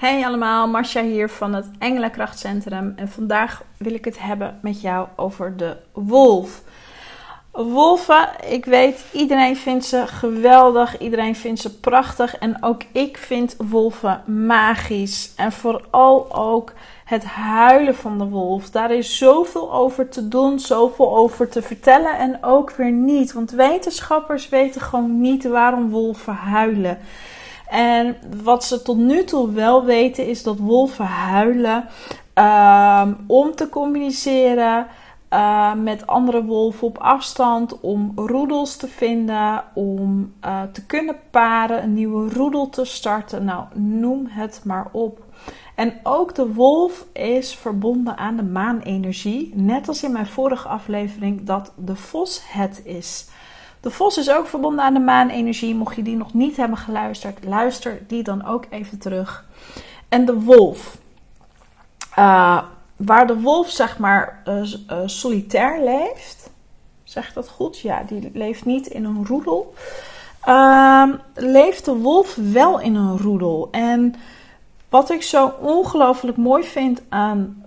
Hey allemaal, Marcia hier van het Engelenkrachtcentrum en vandaag wil ik het hebben met jou over de wolf. Wolven, ik weet, iedereen vindt ze geweldig, iedereen vindt ze prachtig en ook ik vind wolven magisch. En vooral ook het huilen van de wolf. Daar is zoveel over te doen, zoveel over te vertellen en ook weer niet. Want wetenschappers weten gewoon niet waarom wolven huilen. En wat ze tot nu toe wel weten is dat wolven huilen um, om te communiceren uh, met andere wolven op afstand, om roedels te vinden, om uh, te kunnen paren, een nieuwe roedel te starten. Nou, noem het maar op. En ook de wolf is verbonden aan de maanenergie, net als in mijn vorige aflevering dat de vos het is. De vos is ook verbonden aan de maanenergie. Mocht je die nog niet hebben geluisterd, luister die dan ook even terug. En de wolf. Uh, waar de wolf zeg maar uh, solitair leeft. Zeg dat goed? Ja, die leeft niet in een roedel. Ehm, leeft de wolf wel in een roedel. En wat ik zo ongelooflijk mooi vind aan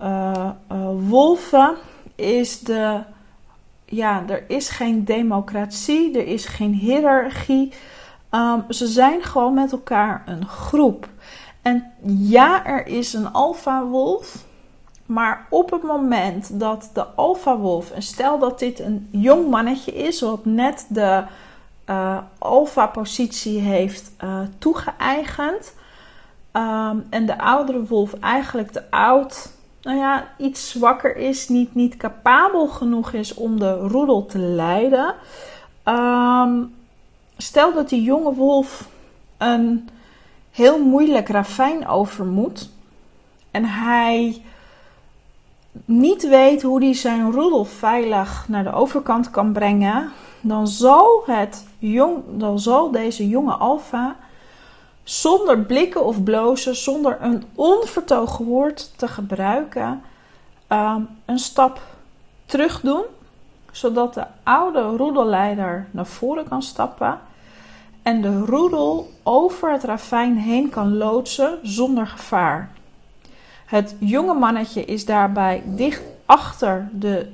wolven is de ja, er is geen democratie, er is geen hiërarchie. Um, ze zijn gewoon met elkaar een groep. En ja, er is een alfa-wolf. Maar op het moment dat de alfa-wolf, en stel dat dit een jong mannetje is, wat net de uh, alfa-positie heeft uh, toegeëigend, um, en de oudere wolf eigenlijk te oud nou ja, iets zwakker is, niet, niet capabel genoeg is om de roedel te leiden. Ehm, stel dat die jonge wolf een heel moeilijk ravijn over moet en hij niet weet hoe hij zijn roedel veilig naar de overkant kan brengen, dan zal, het jong, dan zal deze jonge alfa zonder blikken of blozen, zonder een onvertogen woord te gebruiken, ehm, een stap terug doen, zodat de oude roedelleider naar voren kan stappen en de roedel over het ravijn heen kan loodsen zonder gevaar. Het jonge mannetje is daarbij dicht achter de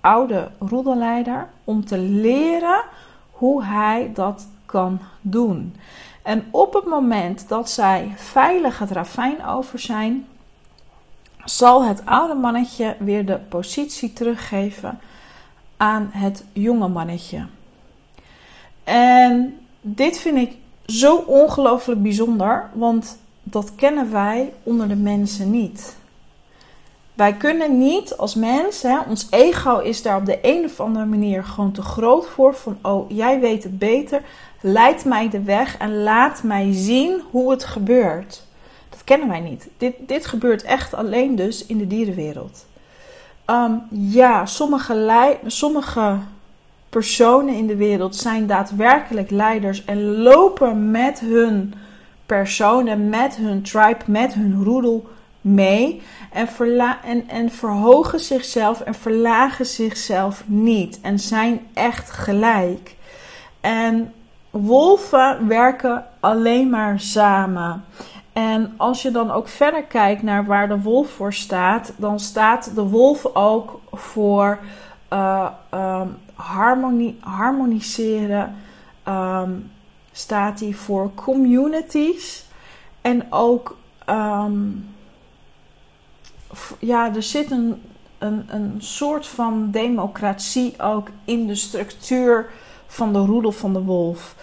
oude roedelleider om te leren hoe hij dat kan doen. En op het moment dat zij veilig het ravijn over zijn, zal het oude mannetje weer de positie teruggeven aan het jonge mannetje. En dit vind ik zo ongelooflijk bijzonder, want dat kennen wij onder de mensen niet. Wij kunnen niet als mens, hè, ons ego is daar op de een of andere manier gewoon te groot voor. Van, oh, jij weet het beter, leid mij de weg en laat mij zien hoe het gebeurt. Dat kennen wij niet. Dit, dit gebeurt echt alleen dus in de dierenwereld. Um, ja, sommige, sommige personen in de wereld zijn daadwerkelijk leiders en lopen met hun personen, met hun tribe, met hun roedel mee en, verla en, en verhogen zichzelf en verlagen zichzelf niet en zijn echt gelijk. En wolven werken alleen maar samen. En als je dan ook verder kijkt naar waar de wolf voor staat, dan staat de wolf ook voor uh, um, harmonie, harmoniseren. Um, staat hij voor communities en ook um, ja, er zit een, een, een soort van democratie ook in de structuur van de roedel van de wolf.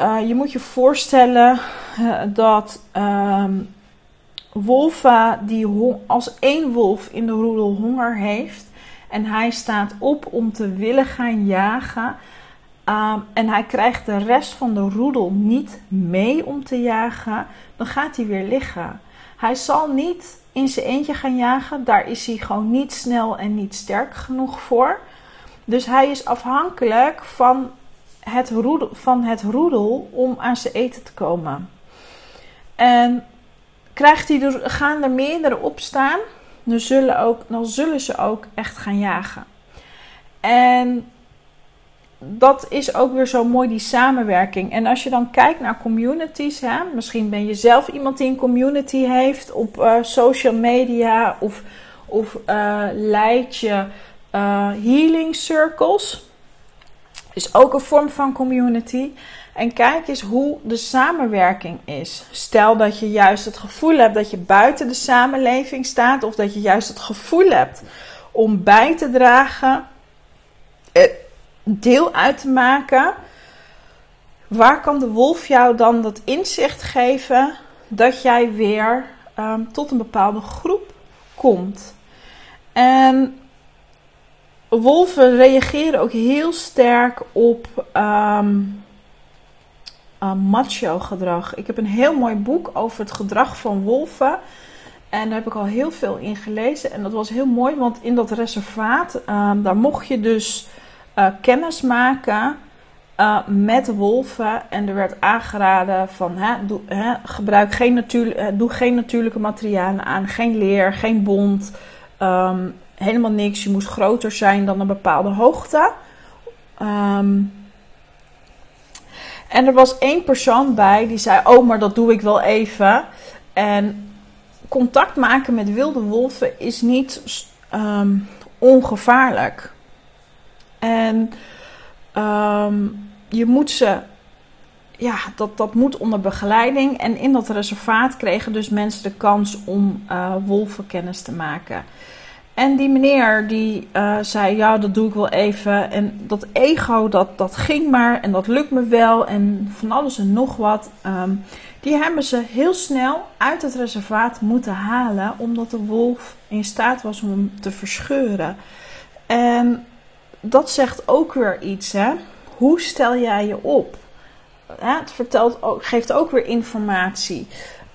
Uh, je moet je voorstellen uh, dat um, wolven, die als één wolf in de roedel honger heeft en hij staat op om te willen gaan jagen. Um, en hij krijgt de rest van de roedel niet mee om te jagen, dan gaat hij weer liggen. Hij zal niet in zijn eentje gaan jagen. Daar is hij gewoon niet snel en niet sterk genoeg voor. Dus hij is afhankelijk van het roedel, van het roedel om aan zijn eten te komen. En krijgt hij er, gaan er meerdere op staan, dan zullen, ook, dan zullen ze ook echt gaan jagen. En dat is ook weer zo mooi, die samenwerking. En als je dan kijkt naar communities, hè, misschien ben je zelf iemand die een community heeft op uh, social media of, of uh, leid je uh, healing circles. Is ook een vorm van community. En kijk eens hoe de samenwerking is. Stel dat je juist het gevoel hebt dat je buiten de samenleving staat, of dat je juist het gevoel hebt om bij te dragen, deel uit te maken. Waar kan de wolf jou dan dat inzicht geven dat jij weer um, tot een bepaalde groep komt? En wolven reageren ook heel sterk op um, macho gedrag. Ik heb een heel mooi boek over het gedrag van wolven. En daar heb ik al heel veel in gelezen. En dat was heel mooi, want in dat reservaat, um, daar mocht je dus uh, kennis maken uh, met wolven. En er werd aangeraden van hè, doe, hè, gebruik geen natuurlijk, doe geen natuurlijke materialen aan. Geen leer, geen bont. Um, helemaal niks. Je moest groter zijn dan een bepaalde hoogte. Um, en er was één persoon bij die zei: Oh, maar dat doe ik wel even. En contact maken met wilde wolven is niet um, ongevaarlijk. En um, je moet ze. Ja, dat, dat moet onder begeleiding. En in dat reservaat kregen dus mensen de kans om uh, wolven kennis te maken. En die meneer die uh, zei, ja, dat doe ik wel even. En dat ego, dat, dat ging maar en dat lukt me wel. En van alles en nog wat. Um, die hebben ze heel snel uit het reservaat moeten halen. Omdat de wolf in staat was om hem te verscheuren. En dat zegt ook weer iets, hè. Hoe stel jij je op? Ja, het vertelt ook, geeft ook weer informatie.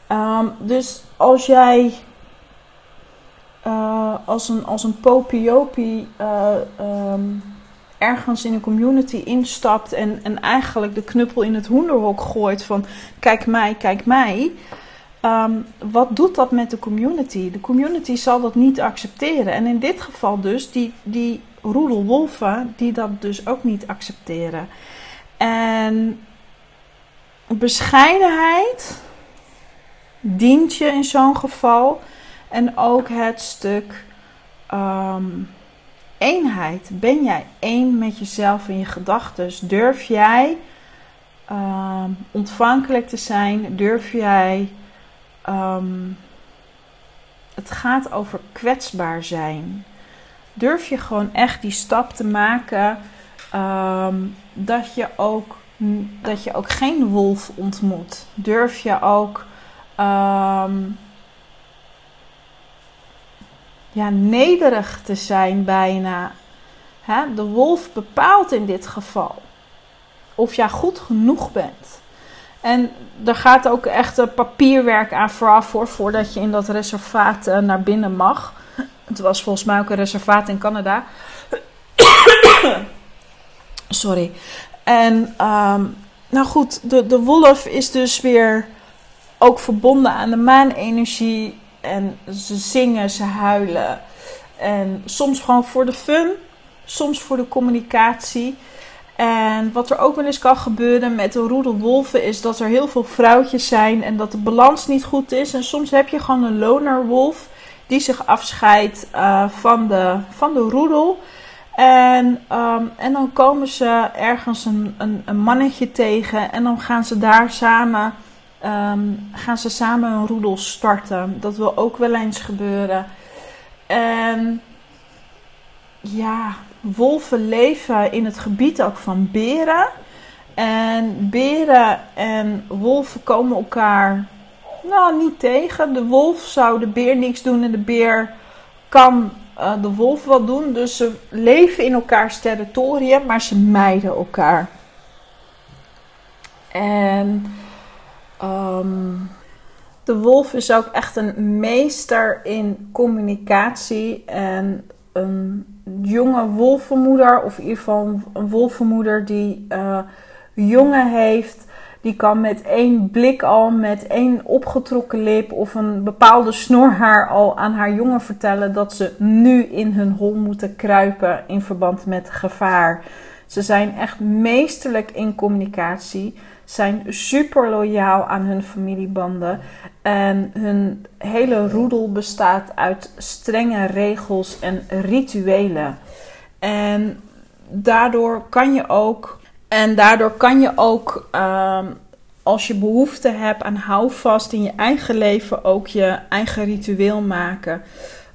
Um, dus als jij uh, als een, als een popiopie uh, um, ergens in een community instapt en, en eigenlijk de knuppel in het hoenderhok gooit van kijk mij, kijk mij. Um, wat doet dat met de community? De community zal dat niet accepteren. En in dit geval dus die, die roedelwolven die dat dus ook niet accepteren. En bescheidenheid dient je in zo'n geval en ook het stuk um, eenheid. Ben jij één met jezelf en je gedachten? Durf jij um, ontvankelijk te zijn? Durf jij. Um, het gaat over kwetsbaar zijn. Durf je gewoon echt die stap te maken dat, je ook, dat je ook geen wolf ontmoet? Durf je ook. Um, ja, nederig te zijn bijna. De wolf bepaalt in dit geval of jij goed genoeg bent. En er gaat ook echt papierwerk aan vooraf voor, voordat je in dat reservaat uh, naar binnen mag. Het was volgens mij ook een reservaat in Canada. Sorry. En um, nou goed, de, de wolf is dus weer ook verbonden aan de maanenergie. En ze zingen, ze huilen. En soms gewoon voor de fun, soms voor de communicatie. En wat er ook wel eens kan gebeuren met de roedel wolven is dat er heel veel vrouwtjes zijn en dat de balans niet goed is. En soms heb je gewoon een loner wolf die zich afscheidt uh, van, de, van de roedel. En, um, en dan komen ze ergens een, een, een mannetje tegen en dan gaan ze daar samen um, gaan ze samen een roedel starten. Dat wil ook wel eens gebeuren. En ja, wolven leven in het gebied ook van beren. En beren en wolven komen elkaar nou, niet tegen. De wolf zou de beer niks doen en de beer kan uh, de wolf wat doen. Dus ze leven in elkaars territorium, maar ze mijden elkaar. En Um, de wolf is ook echt een meester in communicatie. En een jonge wolvenmoeder, of in ieder geval een wolvenmoeder die uh, jongen heeft, die kan met één blik al, met één opgetrokken lip of een bepaalde snorhaar al aan haar jongen vertellen dat ze nu in hun hol moeten kruipen in verband met gevaar. Ze zijn echt meesterlijk in communicatie, zijn super loyaal aan hun familiebanden en hun hele roedel bestaat uit strenge regels en rituelen. En daardoor kan je ook, en daardoor kan je ook ehm, als je behoefte hebt aan houvast in je eigen leven, ook je eigen ritueel maken.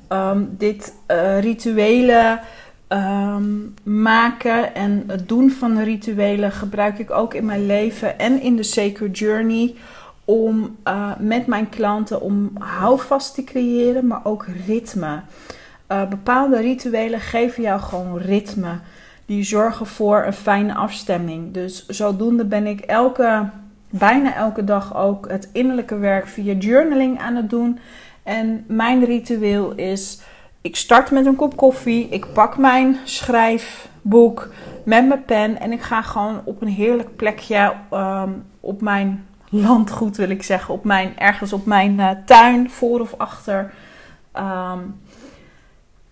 Ehm, dit uh, rituelen ehm, maken en het doen van rituelen gebruik ik ook in mijn leven en in de Sacred Journey om uh, met mijn klanten om houvast te creëren, maar ook ritme. Uh, bepaalde rituelen geven jou gewoon ritme. Die zorgen voor een fijne afstemming. Dus zodoende ben ik elke, bijna elke dag ook het innerlijke werk via journaling aan het doen. En mijn ritueel is: ik start met een kop koffie, ik pak mijn schrijfboek met mijn pen en ik ga gewoon op een heerlijk plekje um, op mijn landgoed, wil ik zeggen, op mijn, ergens op mijn uh, tuin, voor of achter. Um,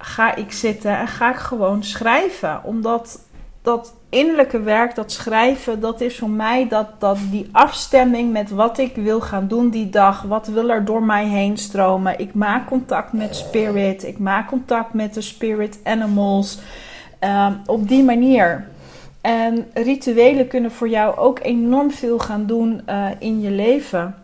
ga ik zitten en ga ik gewoon schrijven. Omdat dat innerlijke werk, dat schrijven, dat is voor mij dat, dat die afstemming met wat ik wil gaan doen die dag. Wat wil er door mij heen stromen? Ik maak contact met spirit. Ik maak contact met de spirit animals. Um, op die manier. En rituelen kunnen voor jou ook enorm veel gaan doen uh, in je leven.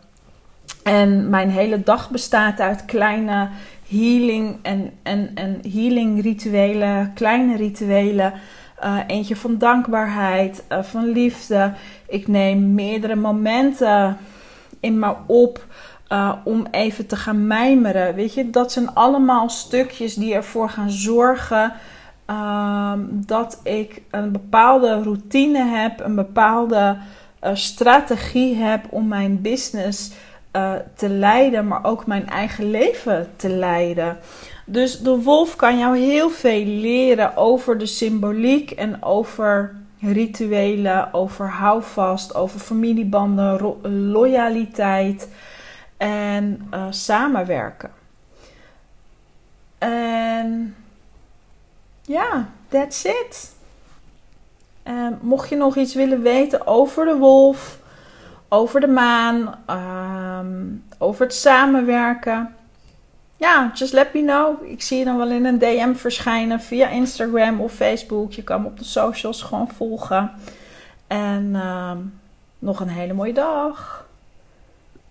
En mijn hele dag bestaat uit kleine healing en, en, en healing rituelen, kleine rituelen. Uh, eentje van dankbaarheid, uh, van liefde. Ik neem meerdere momenten in me op uh, om even te gaan mijmeren. Weet je, dat zijn allemaal stukjes die ervoor gaan zorgen ehm, dat ik een bepaalde routine heb, een bepaalde strategie heb om mijn business uh, te leiden, maar ook mijn eigen leven te leiden. Dus de wolf kan jou heel veel leren over de symboliek en over rituelen, over houvast, over familiebanden, loyaliteit en uh, samenwerken. En ja, that's it. Mocht je nog iets willen weten over de wolf, over de maan, ehm, over het samenwerken. Ja, just let me know. Ik zie je dan wel in een DM verschijnen via Instagram of Facebook. Je kan me op de socials gewoon volgen. En ehm, nog een hele mooie dag.